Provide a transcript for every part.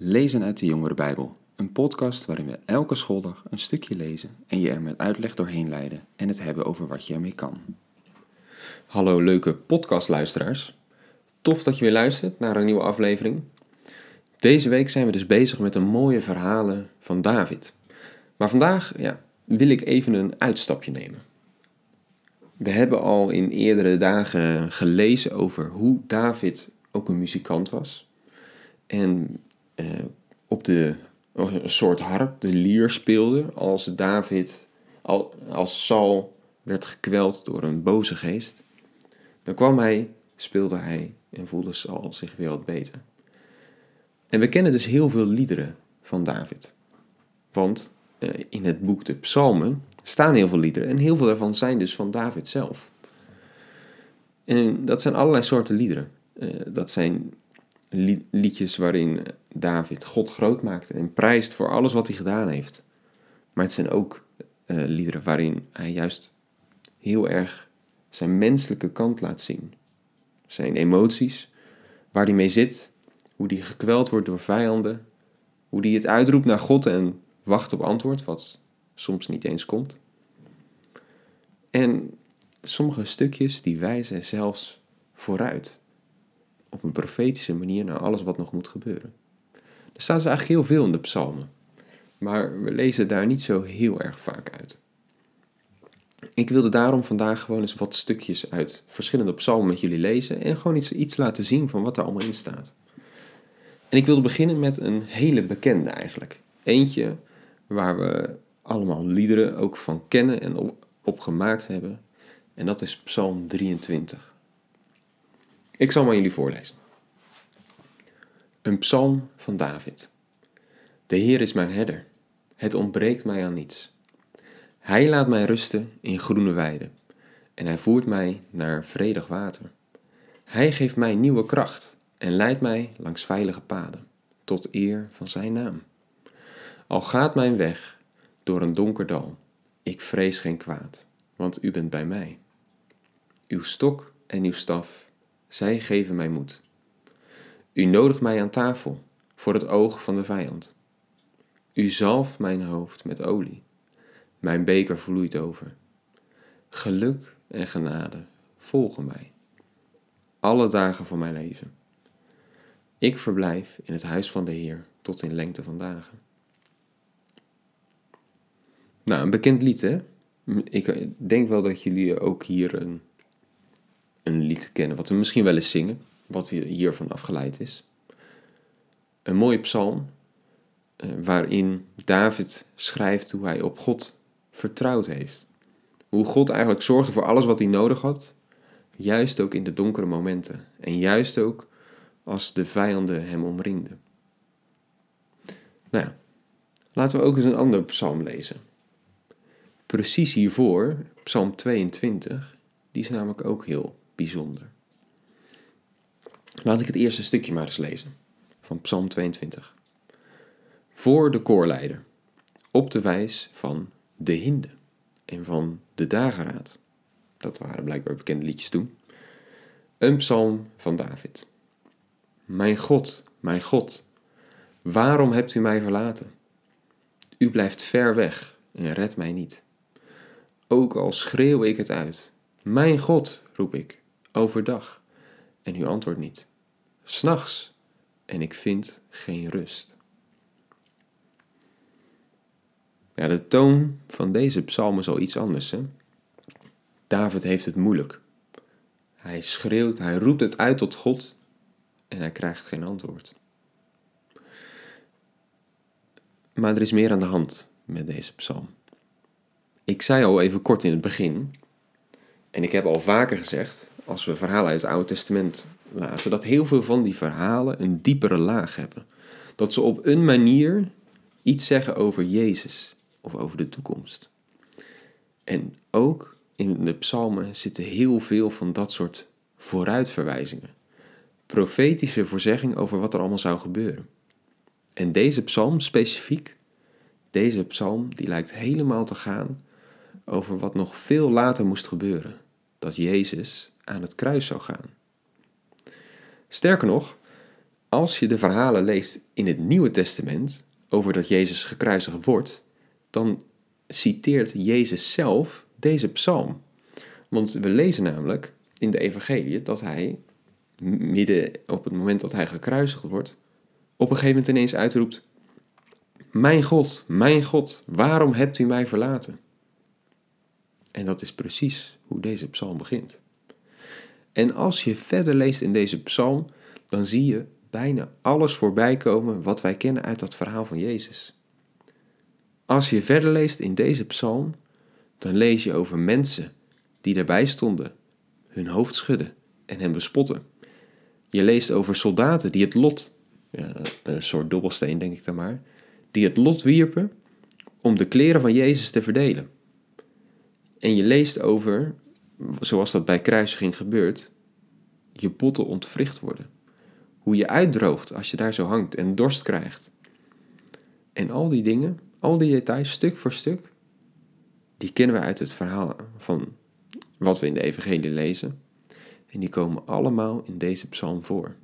Lezen uit de Jongere Bijbel, een podcast waarin we elke schooldag een stukje lezen en je er met uitleg doorheen leiden en het hebben over wat je ermee kan. Hallo leuke podcastluisteraars. Tof dat je weer luistert naar een nieuwe aflevering. Deze week zijn we dus bezig met de mooie verhalen van David. Maar vandaag ja, wil ik even een uitstapje nemen. We hebben al in eerdere dagen gelezen over hoe David ook een muzikant was. En eh, op de een soort harp, de lier speelde, als David, als Saul werd gekweld door een boze geest. Dan kwam hij, speelde hij en voelde Saul zich weer wat beter. En we kennen dus heel veel liederen van David. Want eh, in het boek de Psalmen staan heel veel liederen en heel veel daarvan zijn dus van David zelf. En dat zijn allerlei soorten liederen. Uh, dat zijn liedjes waarin David God groot maakt en prijst voor alles wat hij gedaan heeft. Maar het zijn ook uh, liederen waarin hij juist heel erg zijn menselijke kant laat zien. Zijn emoties, waar hij mee zit, hoe hij gekweld wordt door vijanden, hoe hij het uitroept naar God en wacht op antwoord, wat soms niet eens komt. En sommige stukjes die wijzen zelfs vooruit op een profetische manier naar alles wat nog moet gebeuren. Er dus eigenlijk heel veel in de psalmen, maar we lezen daar niet zo heel erg vaak uit. Ik wilde daarom vandaag gewoon eens wat stukjes uit verschillende psalmen met jullie lezen en gewoon iets, iets laten zien van wat er allemaal in staat. En ik wilde beginnen met een hele bekende eigenlijk. Eentje waar we allemaal liederen ook van kennen en op, op gemaakt hebben. En dat is Psalm 23. Ik zal maar jullie voorlezen. Een psalm van David. De Heer is mijn herder. Het ontbreekt mij aan niets. Hij laat mij rusten in groene weiden en hij voert mij naar vredig water. Hij geeft mij nieuwe kracht en leidt mij langs veilige paden, tot eer van zijn naam. Al gaat mijn weg door een donker dal, ik vrees geen kwaad, want u bent bij mij. Uw stok en uw staf zij geven mij moed. U nodigt mij aan tafel voor het oog van de vijand. U zalft mijn hoofd met olie. Mijn beker vloeit over. Geluk en genade volgen mij. Alle dagen van mijn leven. Ik verblijf in het huis van de Heer tot in lengte van dagen. Nou, een bekend lied, hè? Ik denk wel dat jullie ook hier een een lied kennen, wat we misschien wel eens zingen, wat hiervan afgeleid is. Een mooie psalm eh, waarin David schrijft hoe hij op God vertrouwd heeft. Hoe God eigenlijk zorgde voor alles wat hij nodig had, juist ook in de donkere momenten en juist ook als de vijanden hem omringden. Nou ja, laten we ook eens een andere psalm lezen. Precies hiervoor, psalm 22, die is namelijk ook heel bijzonder. Laat ik het eerste stukje maar eens lezen van Psalm 22. Voor de koorleider, op de wijs van de hinde en van de dageraad. Dat waren blijkbaar bekende liedjes toen. Een psalm van David. Mijn God, mijn God, waarom hebt u mij verlaten? U blijft ver weg en redt mij niet. Ook al schreeuw ik het uit. Mijn God, roep ik overdag en u antwoordt niet. S'nachts en ik vind geen rust. Ja, de toon van deze psalm is al iets anders. Hè? David heeft het moeilijk. Hij schreeuwt, hij roept het uit tot God en hij krijgt geen antwoord. Maar er is meer aan de hand met deze psalm. Ik zei al even kort in het begin, en ik heb al vaker gezegd als we verhalen uit het Oude Testament lazen, dat heel veel van die verhalen een diepere laag hebben. Dat ze op een manier iets zeggen over Jezus of over de toekomst. En ook in de psalmen zitten heel veel van dat soort vooruitverwijzingen. Profetische voorzegging over wat er allemaal zou gebeuren. En deze psalm specifiek, deze psalm, die lijkt helemaal te gaan over wat nog veel later moest gebeuren. Dat Jezus aan het kruis zou gaan. Sterker nog, als je de verhalen leest in het Nieuwe Testament over dat Jezus gekruisigd wordt, dan citeert Jezus zelf deze psalm. Want we lezen namelijk in de Evangelie dat hij midden op het moment dat hij gekruisigd wordt, op een gegeven moment ineens uitroept: Mijn God, mijn God, waarom hebt u mij verlaten? En dat is precies hoe deze psalm begint. En als je verder leest in deze psalm, dan zie je bijna alles voorbij komen wat wij kennen uit dat verhaal van Jezus. Als je verder leest in deze psalm, dan lees je over mensen die daarbij stonden, hun hoofd schudden en hem bespotten. Je leest over soldaten die het lot, een soort dobbelsteen denk ik dan maar, die het lot wierpen om de kleren van Jezus te verdelen. En je leest over, zoals dat bij kruisiging gebeurt, je botten ontwricht worden. Hoe je uitdroogt als je daar zo hangt en dorst krijgt. En al die dingen, al die details, stuk voor stuk, die kennen we uit het verhaal van wat we in de Evangelie lezen. En die komen allemaal in deze psalm voor.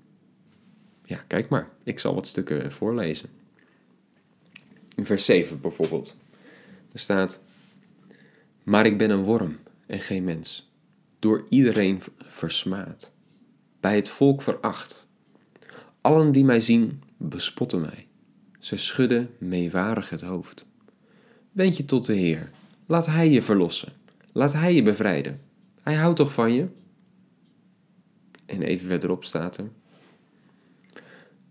Ja, kijk maar, ik zal wat stukken voorlezen. In vers 7 bijvoorbeeld. Er staat: Maar ik ben een worm en geen mens, door iedereen versmaad, bij het volk veracht. Allen die mij zien, bespotten mij. Ze schudden meewarig het hoofd. Wend je tot de Heer, laat Hij je verlossen, laat Hij je bevrijden. Hij houdt toch van je? En even verderop staat er: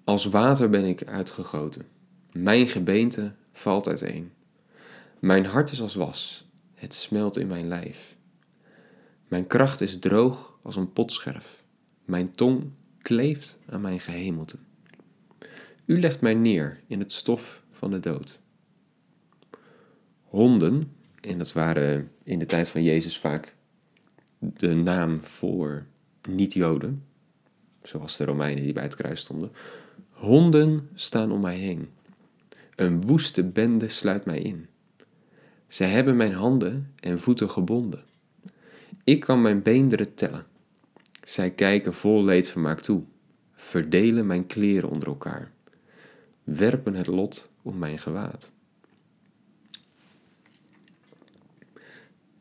Als water ben ik uitgegoten, mijn gebeente valt uiteen. Mijn hart is als was, het smelt in mijn lijf. Mijn kracht is droog als een potscherf, mijn tong kleeft aan mijn gehemelte. U legt mij neer in het stof van de dood. Honden, en dat waren in de tijd van Jezus vaak de naam voor niet-Joden, zoals de Romeinen die bij het kruis stonden. Honden staan om mij heen. Een woeste bende sluit mij in. Zij hebben mijn handen en voeten gebonden. Ik kan mijn beenderen tellen. Zij kijken vol leedvermaak toe, verdelen mijn kleren onder elkaar, werpen het lot om mijn gewaad.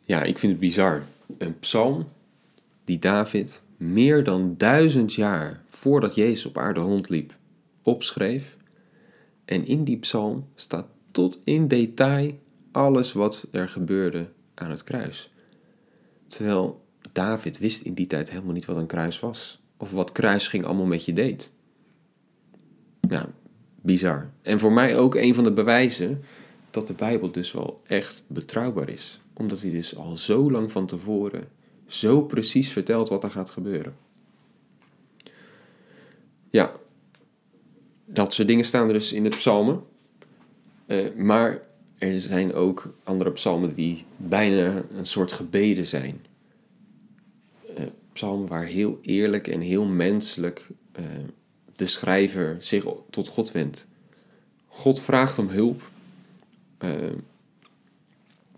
Ja, ik vind het bizar. Een psalm die David meer dan duizend jaar voordat Jezus op aarde rondliep, opschreef. En in die psalm staat tot in detail alles wat er gebeurde aan het kruis. Terwijl David wist in die tijd helemaal niet wat een kruis was. Of wat kruisging allemaal met je deed. Nou, bizar. En voor mij ook een van de bewijzen dat de Bijbel dus wel echt betrouwbaar is. Omdat hij dus al zo lang van tevoren zo precies vertelt wat er gaat gebeuren. Ja, dat soort dingen staan er dus in de psalmen. Uh, maar er zijn ook andere psalmen die bijna een soort gebeden zijn. Uh, psalmen waar heel eerlijk en heel menselijk uh, de schrijver zich tot God wendt. God vraagt om hulp,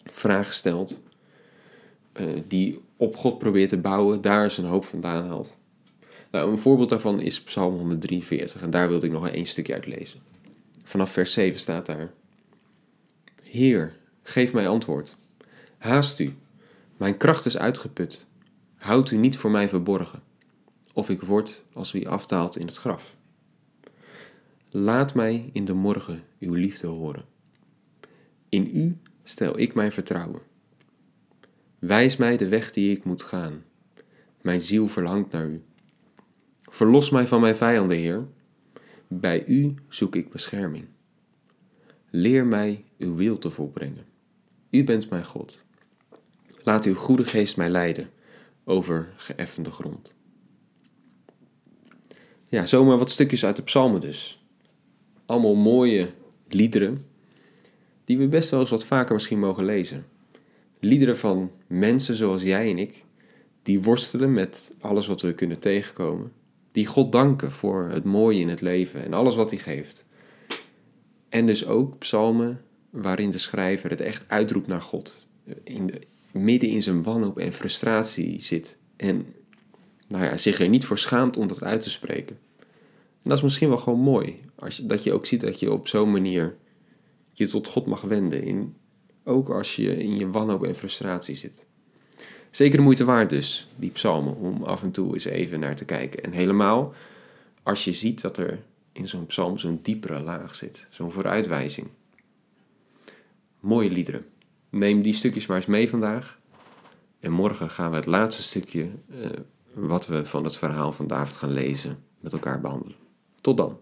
vragen stelt, die op God probeert te bouwen, daar zijn hoop vandaan haalt. Nou, een voorbeeld daarvan is Psalm 143 en daar wilde ik nog één stukje uit lezen. Vanaf vers 7 staat daar: Heer, geef mij antwoord. Haast u, mijn kracht is uitgeput. Houd u niet voor mij verborgen, of ik word als wie afdaalt in het graf. Laat mij in de morgen uw liefde horen. In u stel ik mijn vertrouwen. Wijs mij de weg die ik moet gaan. Mijn ziel verlangt naar u. Verlos mij van mijn vijanden, Heer. Bij u zoek ik bescherming. Leer mij uw wil te volbrengen. U bent mijn God. Laat uw goede geest mij leiden over geëffende grond. Ja, zomaar wat stukjes uit de psalmen dus. Allemaal mooie liederen die we best wel eens wat vaker misschien mogen lezen. Liederen van mensen zoals jij en ik, die worstelen met alles wat we kunnen tegenkomen. Die God danken voor het mooie in het leven en alles wat hij geeft. En dus ook psalmen waarin de schrijver het echt uitroept naar God. In de, midden in zijn wanhoop en frustratie zit. En nou ja, zich er niet voor schaamt om dat uit te spreken. En dat is misschien wel gewoon mooi. Als dat je ook ziet dat je op zo'n manier je tot God mag wenden. In, ook als je in je wanhoop en frustratie zit. Zeker de moeite waard dus, die psalmen, om af en toe eens even naar te kijken. En helemaal als je ziet dat er in zo'n psalm zo'n diepere laag zit. Zo'n vooruitwijzing. Mooie liederen. Neem die stukjes maar eens mee vandaag. En morgen gaan we het laatste stukje uh, wat we van het verhaal van David gaan lezen met elkaar behandelen. Tot dan.